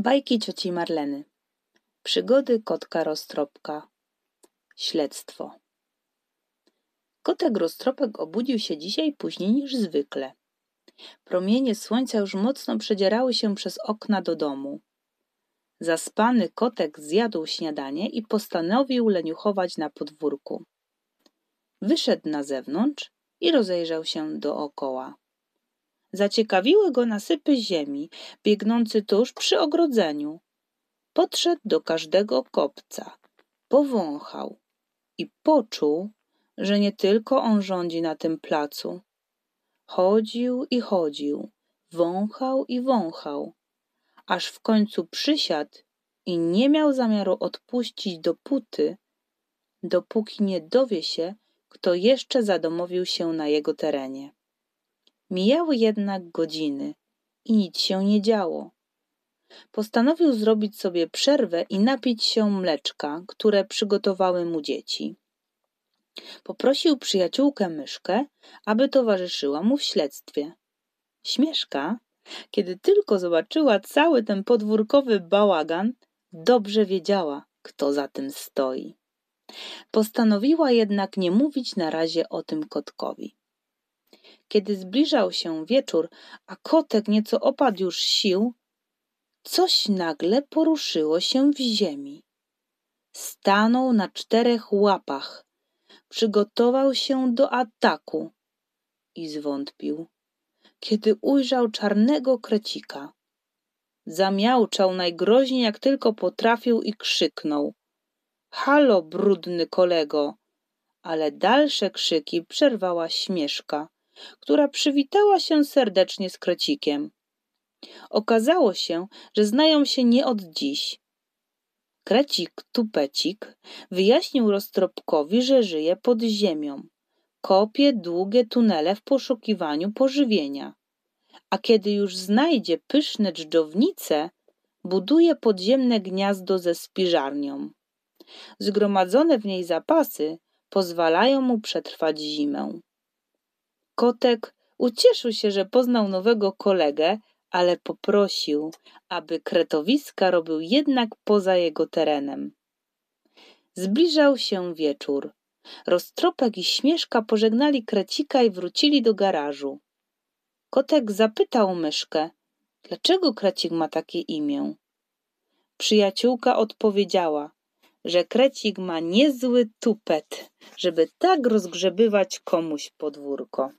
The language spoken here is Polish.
Bajki cioci Marleny. Przygody kotka roztropka. Śledztwo. Kotek roztropek obudził się dzisiaj później niż zwykle. Promienie słońca już mocno przedzierały się przez okna do domu. Zaspany kotek zjadł śniadanie i postanowił leniuchować na podwórku. Wyszedł na zewnątrz i rozejrzał się dookoła. Zaciekawiły go nasypy ziemi, biegnący tuż przy ogrodzeniu. Podszedł do każdego kopca, powąchał i poczuł, że nie tylko on rządzi na tym placu. Chodził i chodził, wąchał i wąchał, aż w końcu przysiadł i nie miał zamiaru odpuścić dopóty, dopóki nie dowie się, kto jeszcze zadomowił się na jego terenie. Mijały jednak godziny i nic się nie działo. Postanowił zrobić sobie przerwę i napić się mleczka, które przygotowały mu dzieci. Poprosił przyjaciółkę myszkę, aby towarzyszyła mu w śledztwie. Śmieszka, kiedy tylko zobaczyła cały ten podwórkowy bałagan, dobrze wiedziała, kto za tym stoi. Postanowiła jednak nie mówić na razie o tym kotkowi. Kiedy zbliżał się wieczór, a kotek nieco opadł już sił, coś nagle poruszyło się w ziemi. Stanął na czterech łapach, przygotował się do ataku i zwątpił, kiedy ujrzał czarnego krecika. Zamiałczał najgroźniej jak tylko potrafił i krzyknął. Halo, brudny kolego! Ale dalsze krzyki przerwała śmieszka która przywitała się serdecznie z krecikiem. Okazało się, że znają się nie od dziś. Krecik Tupecik wyjaśnił Roztropkowi, że żyje pod ziemią. Kopie długie tunele w poszukiwaniu pożywienia. A kiedy już znajdzie pyszne dżdżownice, buduje podziemne gniazdo ze spiżarnią. Zgromadzone w niej zapasy pozwalają mu przetrwać zimę. Kotek ucieszył się, że poznał nowego kolegę, ale poprosił, aby kretowiska robił jednak poza jego terenem. Zbliżał się wieczór. Roztropek i Śmieszka pożegnali Krecika i wrócili do garażu. Kotek zapytał myszkę, dlaczego Krecik ma takie imię. Przyjaciółka odpowiedziała, że Krecik ma niezły tupet, żeby tak rozgrzebywać komuś podwórko.